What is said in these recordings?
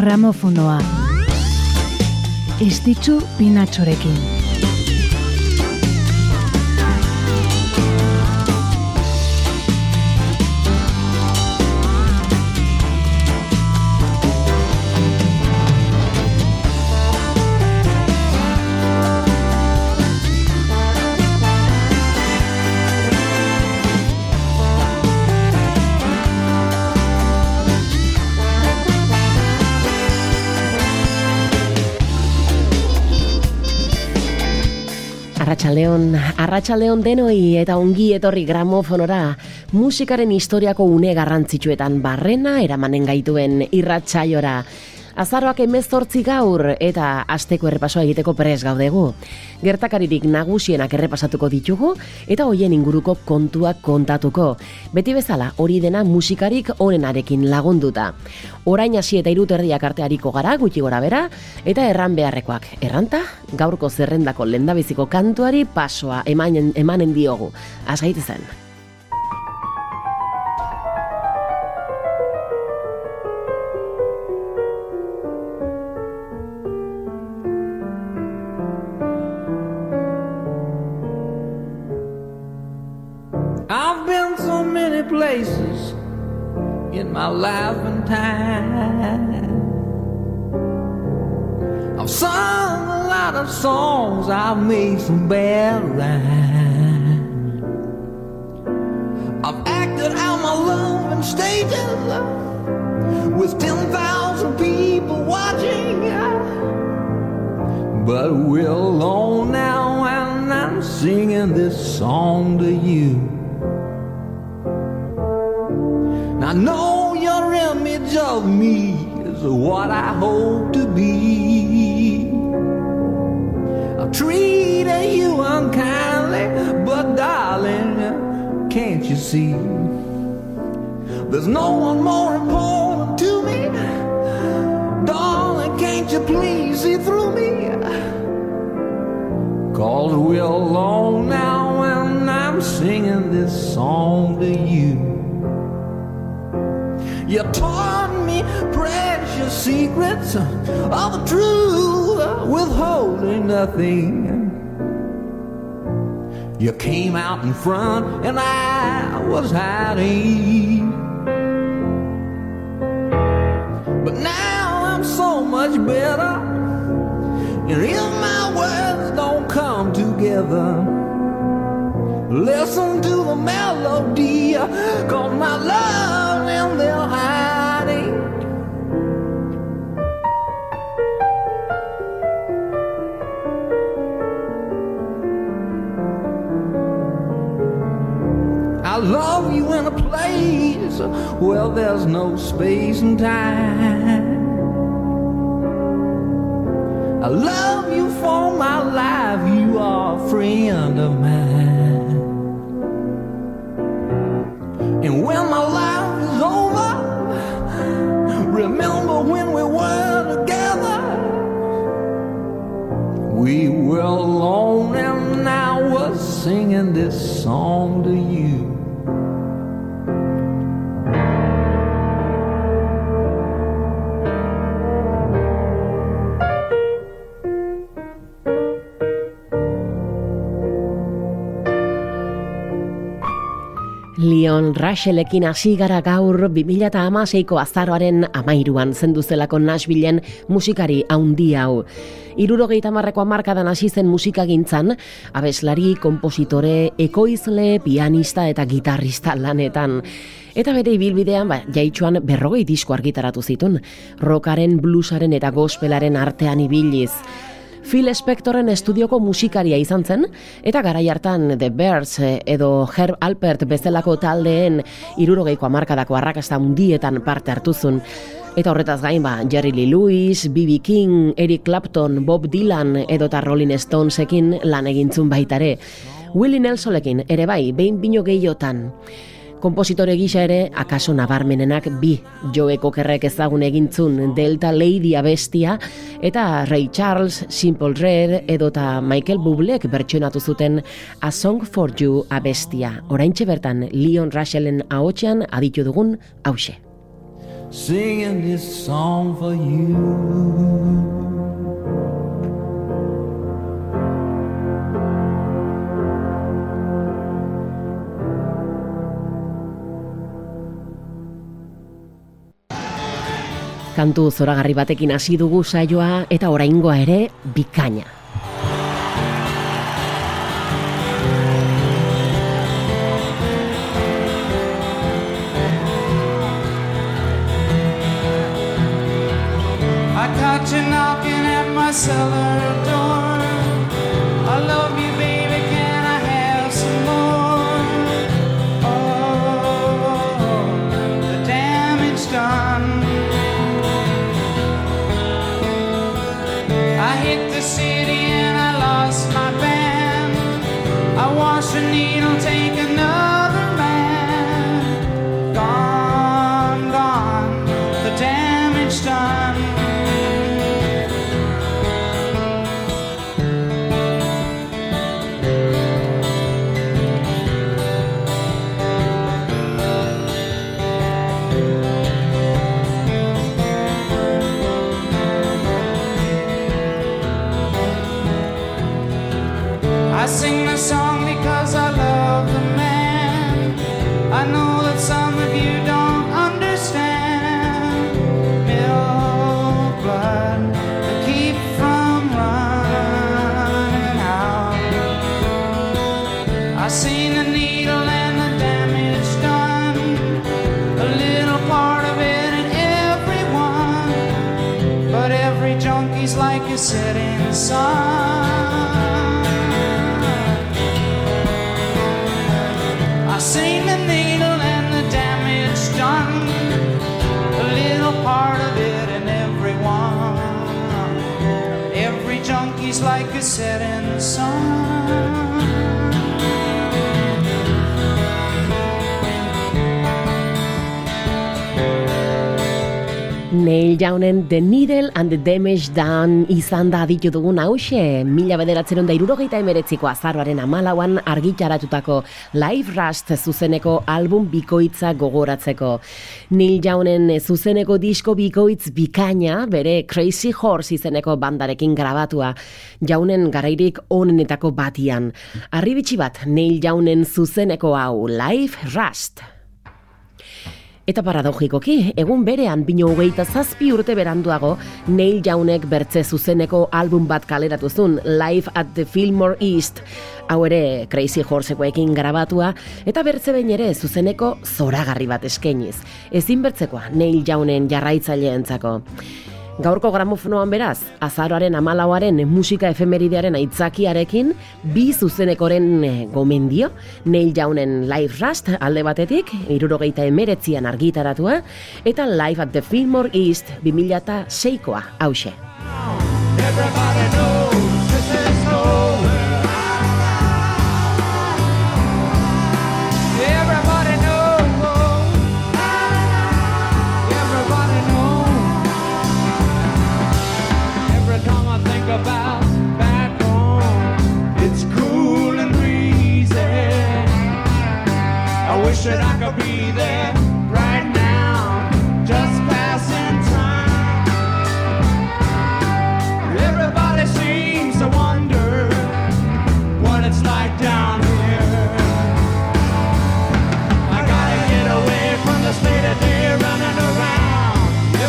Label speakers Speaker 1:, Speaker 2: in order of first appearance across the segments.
Speaker 1: gramofonoa. Ez ditzu pinatxorekin.
Speaker 2: Arratxaleon, arratxaleon denoi eta ongi etorri gramofonora musikaren historiako une garrantzitsuetan barrena eramanen gaituen irratxaiora. Azaroak emezortzi gaur eta asteko errepasoa egiteko prez gaudegu. Gertakaririk nagusienak errepasatuko ditugu eta hoien inguruko kontuak kontatuko. Beti bezala hori dena musikarik onenarekin lagunduta. Orain hasi eta iruterdiak arteariko gara gutxi gora bera eta erran beharrekoak. Erranta, gaurko zerrendako lendabiziko kantuari pasoa emanen, emanen diogu. Azgaite zen.
Speaker 3: un beso. See? There's no one more important to me. Darling, can't you please see through me? Cause we're alone now and I'm singing this song to you. You taught me precious secrets of the truth, withholding nothing. You came out in front and I was hiding. But now I'm so much better. And if my words don't come together, listen to the melody, cause my love in their hiding. Love you in a place where there's no space and time. I love you for my life, you are a friend of mine. And when my life is over, remember when we were together. We were alone and I was singing this song to you.
Speaker 2: Leon Rushelekin hasi gara gaur 2016ko azaroaren amairuan zenduzelako Nashvilleen musikari haundi hau. Irurogeita marreko amarkadan hasi zen musikagintzan, abeslari, kompositore, ekoizle, pianista eta gitarrista lanetan. Eta bere ibilbidean, ba, jaitxuan berrogei disko argitaratu zitun, rockaren, bluesaren eta gospelaren artean ibiliz. Phil Spectoren estudioko musikaria izan zen, eta garai hartan The Bears edo Herb Alpert bezalako taldeen irurogeiko amarkadako arrakasta mundietan parte hartuzun. Eta horretaz gain ba, Jerry Lee Lewis, B.B. King, Eric Clapton, Bob Dylan edo ta Rolling Stonesekin lan egintzun baitare. Willie Nelsonekin ere bai, behin bino gehiotan. Kompositore gisa ere, akaso nabarmenenak bi joeko kerrek ezagun egintzun Delta Lady abestia eta Ray Charles, Simple Red edota Michael Bublek bertsionatu zuten A Song for You abestia. Oraintxe bertan Leon Russellen ahotsean aditu dugun hause.
Speaker 3: singing this song for you.
Speaker 2: Kantu zoragarri batekin hasi dugu saioa eta oraingoa ere bikaina.
Speaker 4: I caught you knocking at my cellar door.
Speaker 2: Neil Jaunen The Needle and the Damage Done izan da aditu dugun hause, mila bederatzen da irurogeita emeretziko azaroaren amalauan argitaratutako Live Rust zuzeneko album bikoitza gogoratzeko. Neil Jaunen zuzeneko disko bikoitz bikaina, bere Crazy Horse izeneko bandarekin grabatua, Jaunen garairik onenetako batian. Arribitsi bat Neil Jaunen zuzeneko hau Live Rust. Eta paradogikoki, egun berean bino hogeita zazpi urte beranduago, Neil Jaunek bertze zuzeneko album bat kaleratu zuen, Live at the Fillmore East, hau ere Crazy Horsekoekin grabatua, eta bertze behin ere zuzeneko zoragarri bat eskainiz. Ezin bertzekoa Neil Jaunen jarraitzaileentzako. Gaurko gramofonoan beraz, azaroaren amalauaren musika efemeridearen aitzakiarekin, bi zuzenekoren eh, gomendio, Neil Jaunen Live Rust alde batetik, irurogeita emeretzian argitaratua, eta Live at the Fillmore East 2006koa, hause.
Speaker 4: Everybody knows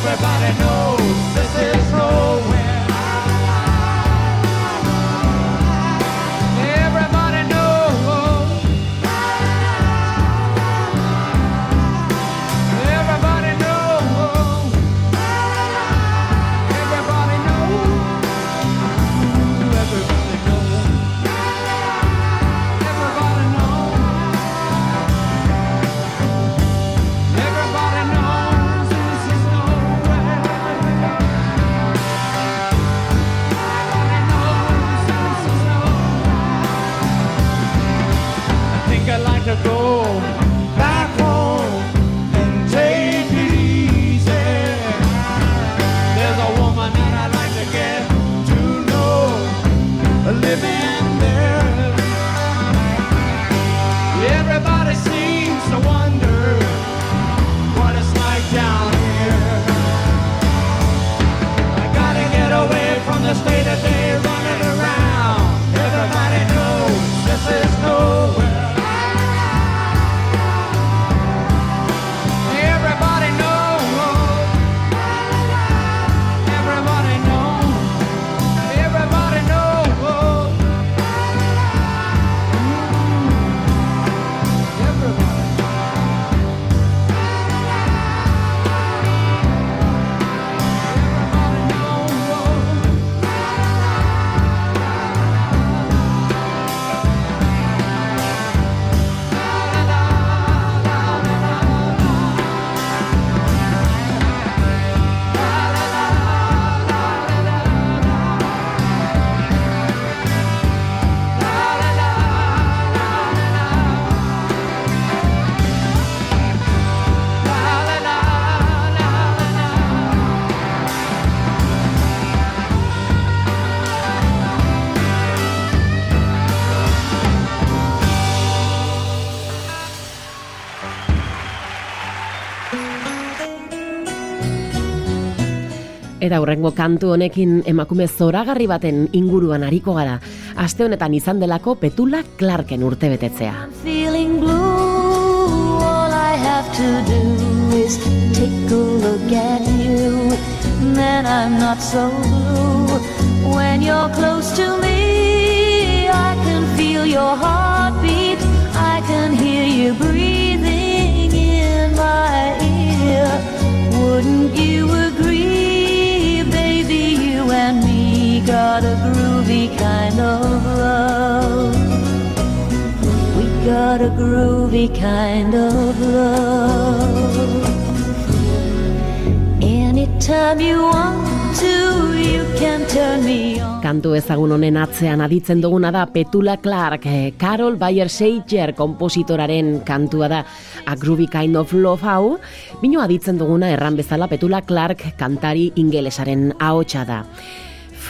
Speaker 4: Everybody knows.
Speaker 2: Eta hurrengo kantu honekin emakume zoragarri baten inguruan ariko gara. Aste honetan izan delako Petula Clarken urte betetzea.
Speaker 5: Got a groovy kind of love. We got a groovy kind of love. Anytime you want to, you can turn me on.
Speaker 2: Kantu ezagun honen atzean aditzen duguna da Petula Clark, eh, Carol Bayer Sager kompositoraren kantua da A Groovy Kind of Love hau, bino aditzen duguna erran bezala Petula Clark kantari ingelesaren ahotsa da.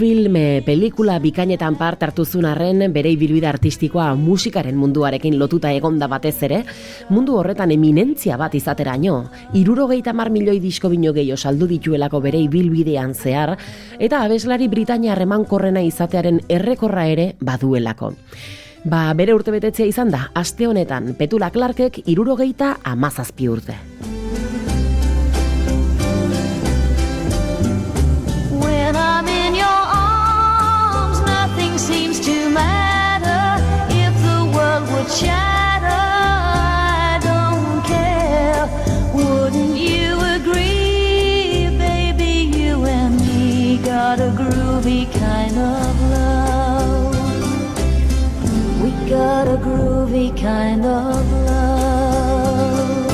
Speaker 2: Film, eh, pelikula bikainetan part hartuzun arren bere ibilbide artistikoa musikaren munduarekin lotuta egonda batez ere, mundu horretan eminentzia bat izateraino, irurogeita mar milioi disko bino gehiago saldu dituelako bere ibilbidean zehar, eta abeslari Britania remankorrena izatearen errekorra ere baduelako. Ba, bere urte betetzea izan da, aste honetan, Petula Clarkek irurogeita amazazpi urte.
Speaker 5: I don't care. Wouldn't you agree, baby? You and me got a groovy kind of love. We got a groovy kind of love.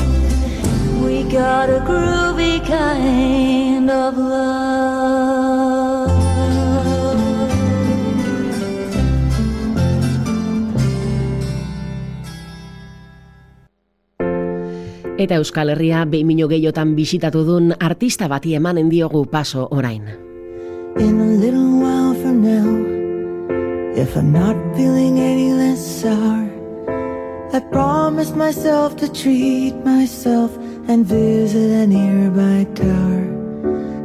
Speaker 5: We got a groovy kind of love.
Speaker 2: Eta Euskal Herria behin mino gehiotan bisitatu dun artista bati emanen diogu paso orain.
Speaker 6: in a little while from now. If I'm not feeling any less sour, I promised myself to treat myself and visit a nearby tower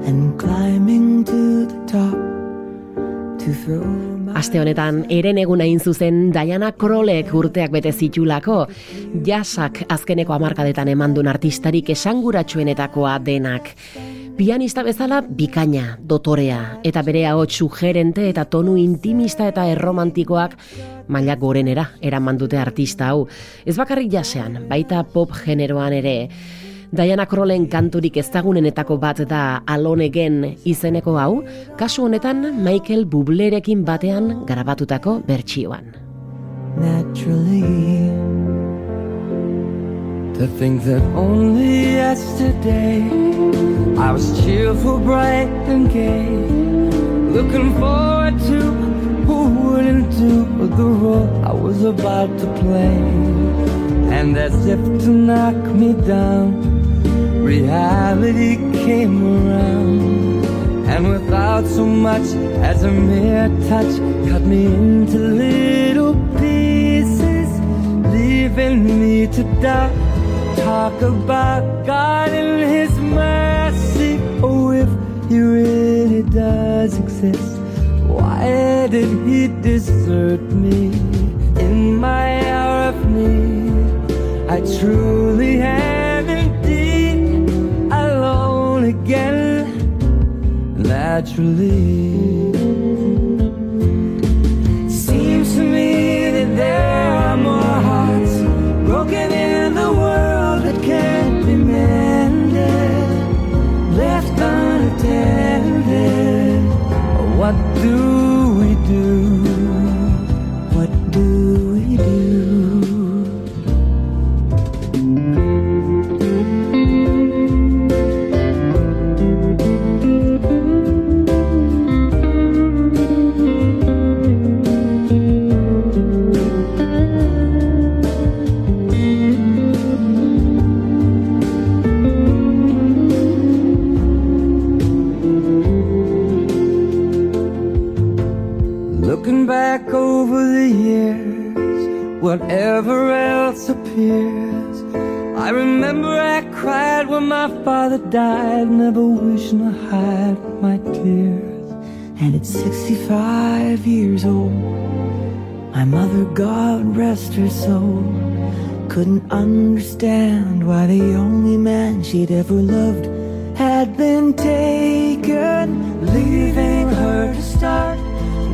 Speaker 6: and climbing to the top to throw
Speaker 2: Aste honetan, eren egun hain zuzen Diana Krolek urteak bete zitulako, jasak azkeneko amarkadetan emandun artistarik esanguratsuenetakoa denak. Pianista bezala bikaina, dotorea, eta bere ahots sugerente eta tonu intimista eta erromantikoak maila gorenera eraman dute artista hau. Ez bakarrik jasean, baita pop generoan ere. Diana Krolen kanturik ezagunenetako bat da Alone Again izeneko hau, kasu honetan Michael Bublerekin batean garabatutako bertsioan.
Speaker 6: naturally. To think that only yesterday I was cheerful, bright, and gay, looking forward to who wouldn't do the role I was about to play. And as if to knock me down, reality came around. And without so much as a mere touch, cut me into little pieces, leaving me to doubt. Talk about God and His mercy. Oh, if He really does exist, why did He desert me in my hour of need? I truly am naturally.
Speaker 7: couldn't understand why the only man she'd ever loved had been taken, leaving her to start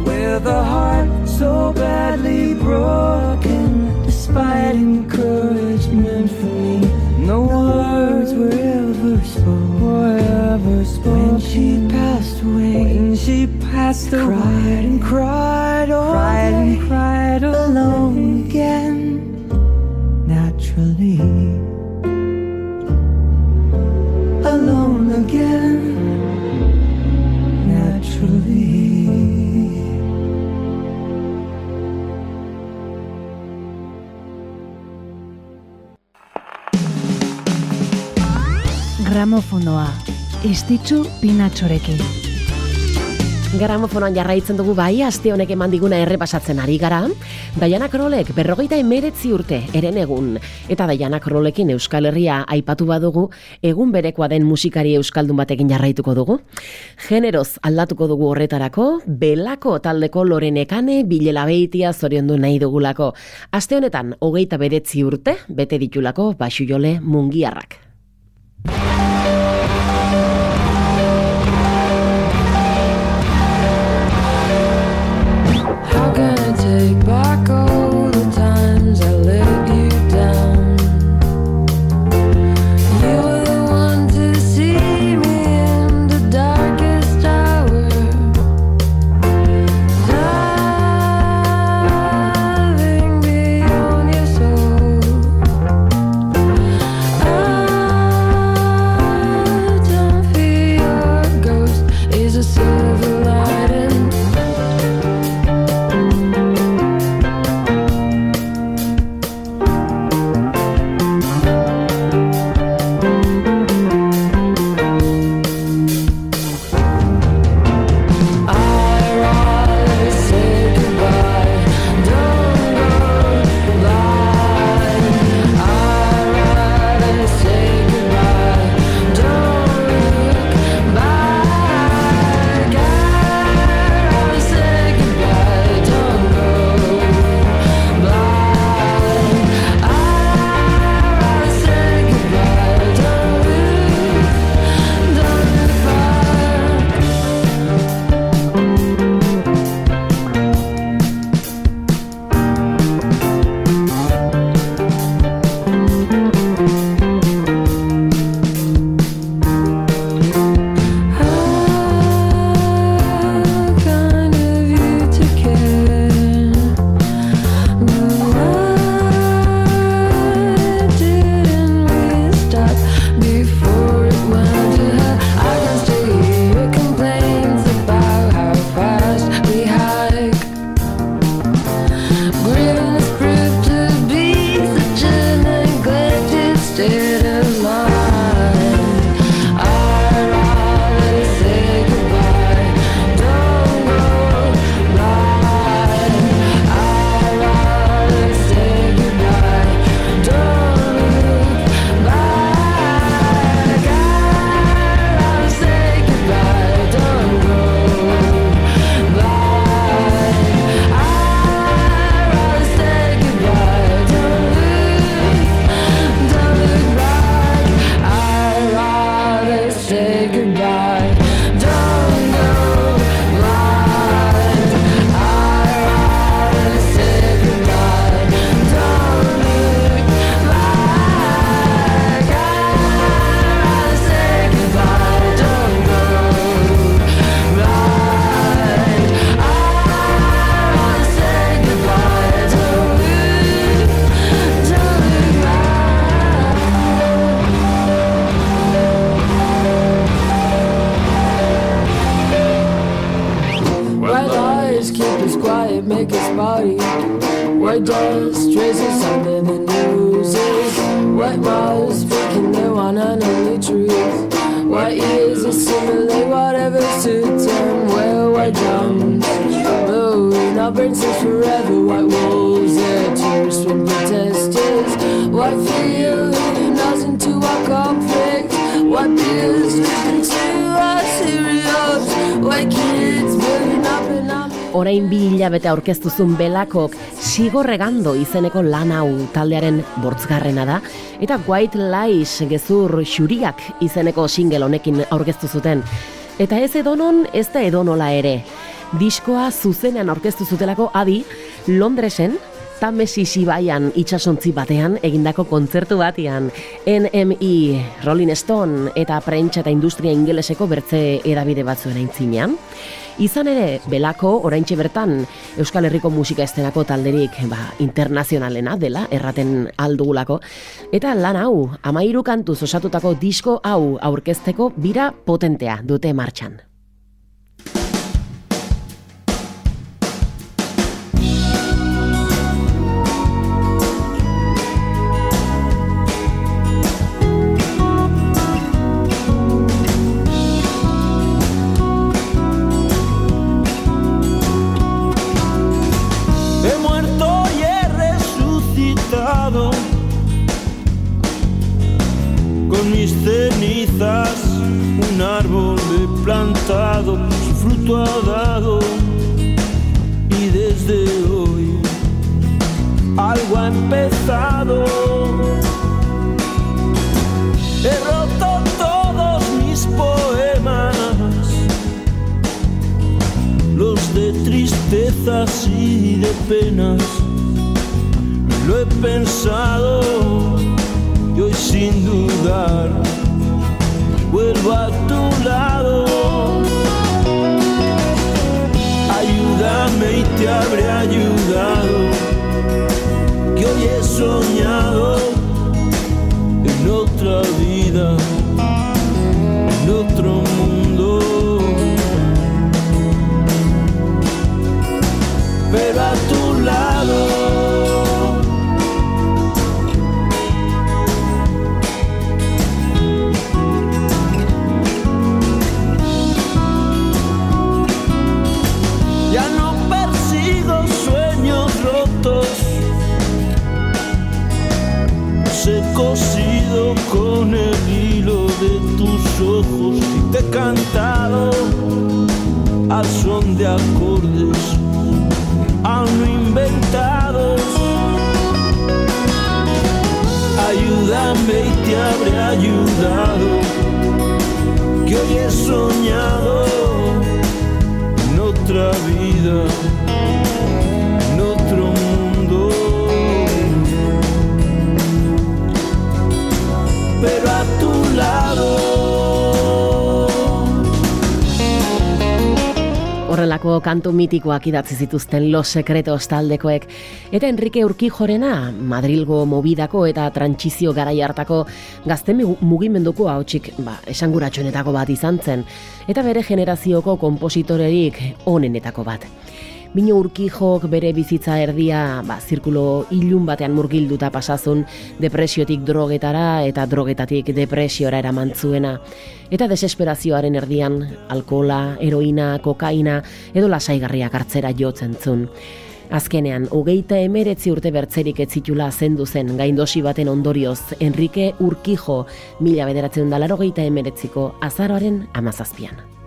Speaker 7: with a heart so badly broken. Despite encouragement from me, no words were ever spoken. When she passed away, when she passed away, cried and cried, cried and cried alone again.
Speaker 1: gramofonoa, istitzu pinatxorekin.
Speaker 8: Gramofonoan jarraitzen dugu bai, aste honek eman diguna errepasatzen ari gara. Daiana Krolek berrogeita emeretzi urte, eren egun. Eta Daiana Krolekin Euskal Herria aipatu badugu, egun berekoa den musikari Euskaldun batekin jarraituko dugu. Generoz aldatuko dugu horretarako, belako taldeko lorenekane bilelabeitia zorion du nahi dugulako. Aste honetan, hogeita beretzi urte, bete ditulako basujole mungiarrak.
Speaker 2: Hilabete aurkeztuzun belakok sigorregando izeneko lan hau taldearen bortzgarrena da eta White Lies gezur xuriak izeneko single honekin aurkeztu zuten. Eta ez edonon ez da edonola ere. Diskoa zuzenean aurkeztu zutelako adi Londresen Tamesi Sibaian itxasontzi batean egindako kontzertu batean NME, Rolling Stone eta prentsa eta industria ingeleseko bertze edabide batzuen aintzinean. Izan ere, belako oraintxe bertan Euskal Herriko musika estenako talderik ba, internazionalena dela, erraten aldugulako. Eta lan hau, amairu kantuz osatutako disko hau aurkezteko bira potentea dute martxan.
Speaker 9: Y desde hoy algo ha empezado. He roto todos mis poemas los de tristezas y de penas. Lo he pensado y hoy sin dudar habré ayudado, que hoy he soñado en otra vida, ojos y te he cantado al son de acordes aún inventados. Ayúdame y te habré ayudado, que hoy he soñado en otra vida, en otro mundo. Pero a tu lado.
Speaker 2: Horrelako kantu mitikoak idatzi zituzten Los Secretos taldekoek eta Enrique Urquijorena Madrilgo mobidako eta trantsizio garai hartako gazte mugimenduko ahotsik ba, esanguratsuenetako bat izan zen eta bere generazioko konpositorerik onenetako bat. Bino urkijok bere bizitza erdia ba, zirkulo ilun batean murgilduta pasazun depresiotik drogetara eta drogetatik depresiora eraman zuena. Eta desesperazioaren erdian alkola, heroina, kokaina edo lasaigarriak hartzera jotzen zun. Azkenean, hogeita emeretzi urte bertzerik ez zitula zendu zen gaindosi baten ondorioz Enrique Urkijo mila bederatzen dalaro geita emeretziko azaroaren amazazpian.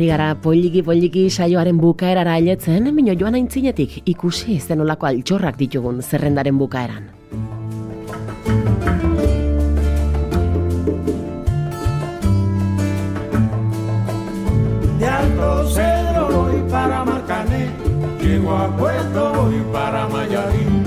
Speaker 2: Ari gara poliki poliki saioaren bukaerara ailetzen, mino joan aintzinetik ikusi zenolako altxorrak ditugun zerrendaren bukaeran.
Speaker 9: De Alto Cedro voy para Marcané, llego a Puerto voy para Mayarín.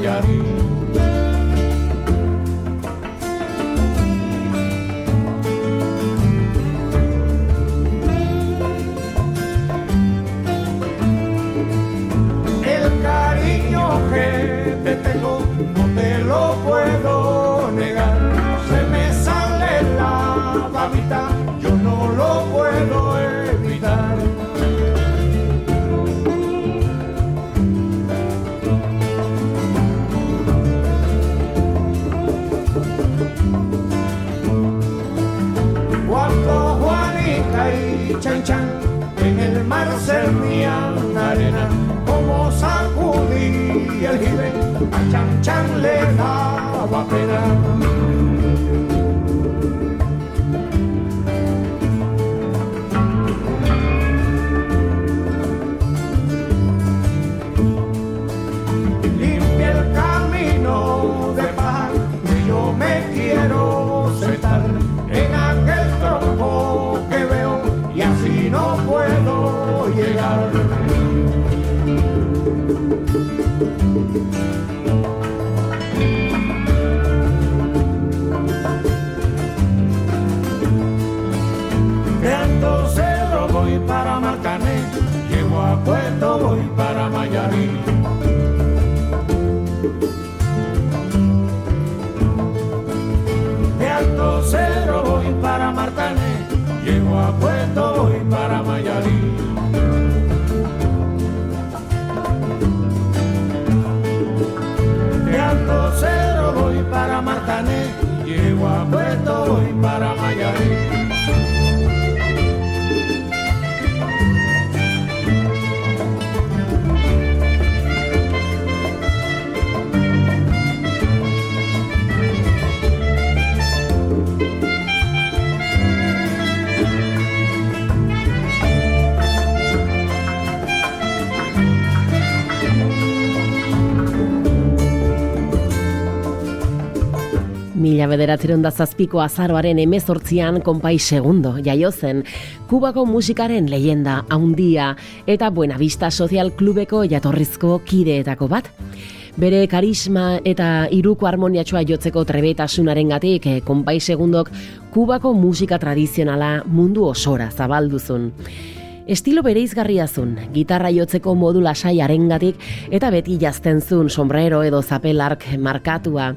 Speaker 9: Para Mayarín.
Speaker 10: En el mar servían arena, como sacudía el jibe, a Chan Chan le daba pena. De
Speaker 2: Mila bederatzeron da zazpiko azaroaren emezortzian konpai segundo jaio zen, Kubako musikaren leyenda haundia eta Buenavista Social Klubeko jatorrizko kideetako bat. Bere karisma eta iruko harmoniatxoa jotzeko trebetasunaren gatik, konpai segundok Kubako musika tradizionala mundu osora zabalduzun. Estilo bereizgarria zun, gitarra jotzeko modu lasai arengatik eta beti jazten zun sombrero edo zapelark markatua.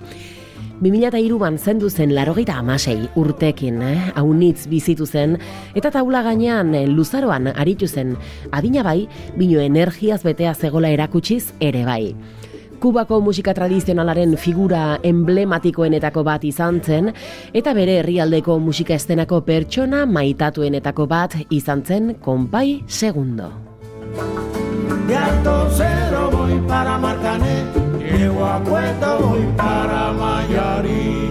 Speaker 2: 2002an zendu zen larogeita amasei urtekin, eh? haunitz bizitu zen, eta taula gainean eh, luzaroan aritu zen, adina bai, bino energiaz betea zegola erakutsiz ere bai. Kubako musika tradizionalaren figura emblematikoenetako bat izan zen, eta bere herrialdeko musika estenako pertsona maitatuenetako bat izan zen konpai segundo.
Speaker 10: De Alto Cerro voy para llego a Puerto voy para Mayarí.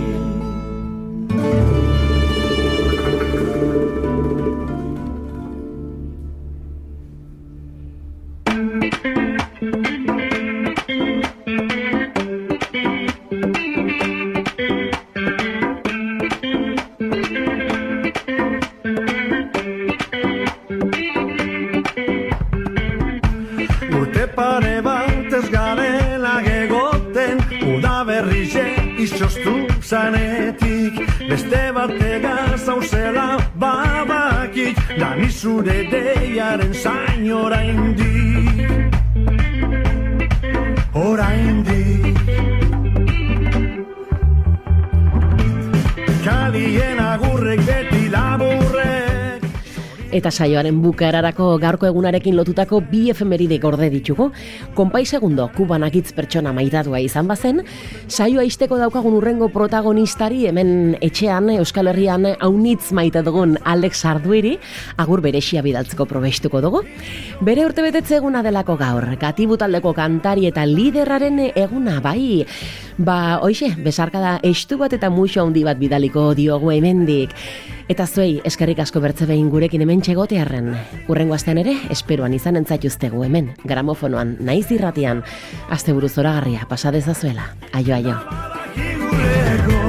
Speaker 10: Izoztu zanetik Beste batega zauzela babakik Dani zure deiaren zain oraindik. Oraindik. Kalien agurrek beti laburrek
Speaker 2: Eta saioaren bukaerarako gaurko egunarekin lotutako bi efemeride gorde ditugu. Konpai segundo, kuban agitz pertsona maitatua izan bazen, saioa isteko daukagun urrengo protagonistari hemen etxean Euskal Herrian haunitz maite dugun Alex Arduiri, agur beresia bidaltzeko probestuko dugu. Bere urte eguna delako gaur, gatibu taldeko kantari eta liderraren eguna bai. Ba, hoixe, besarkada estu bat eta muxo handi bat bidaliko diogu hemendik. Eta zuei, eskerrik asko bertze behin gurekin hemen txegotearren. Urrengo astean ere, esperoan izan entzatuztegu hemen, gramofonoan, naiz irratian, azte buruz zoragarria, pasadezazuela. Aio, aio.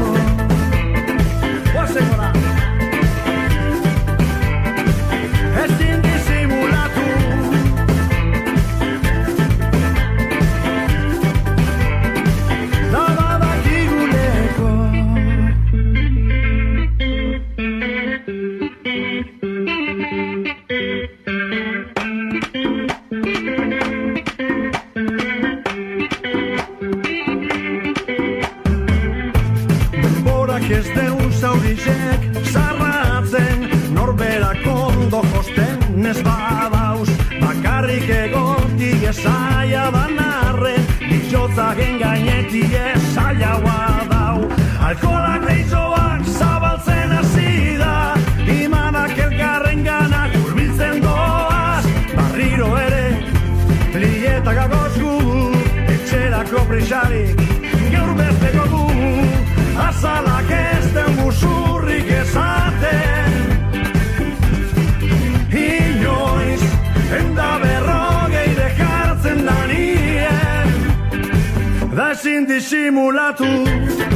Speaker 11: Da ezin disimulatu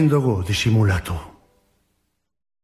Speaker 11: Da ezin dugu disimulatu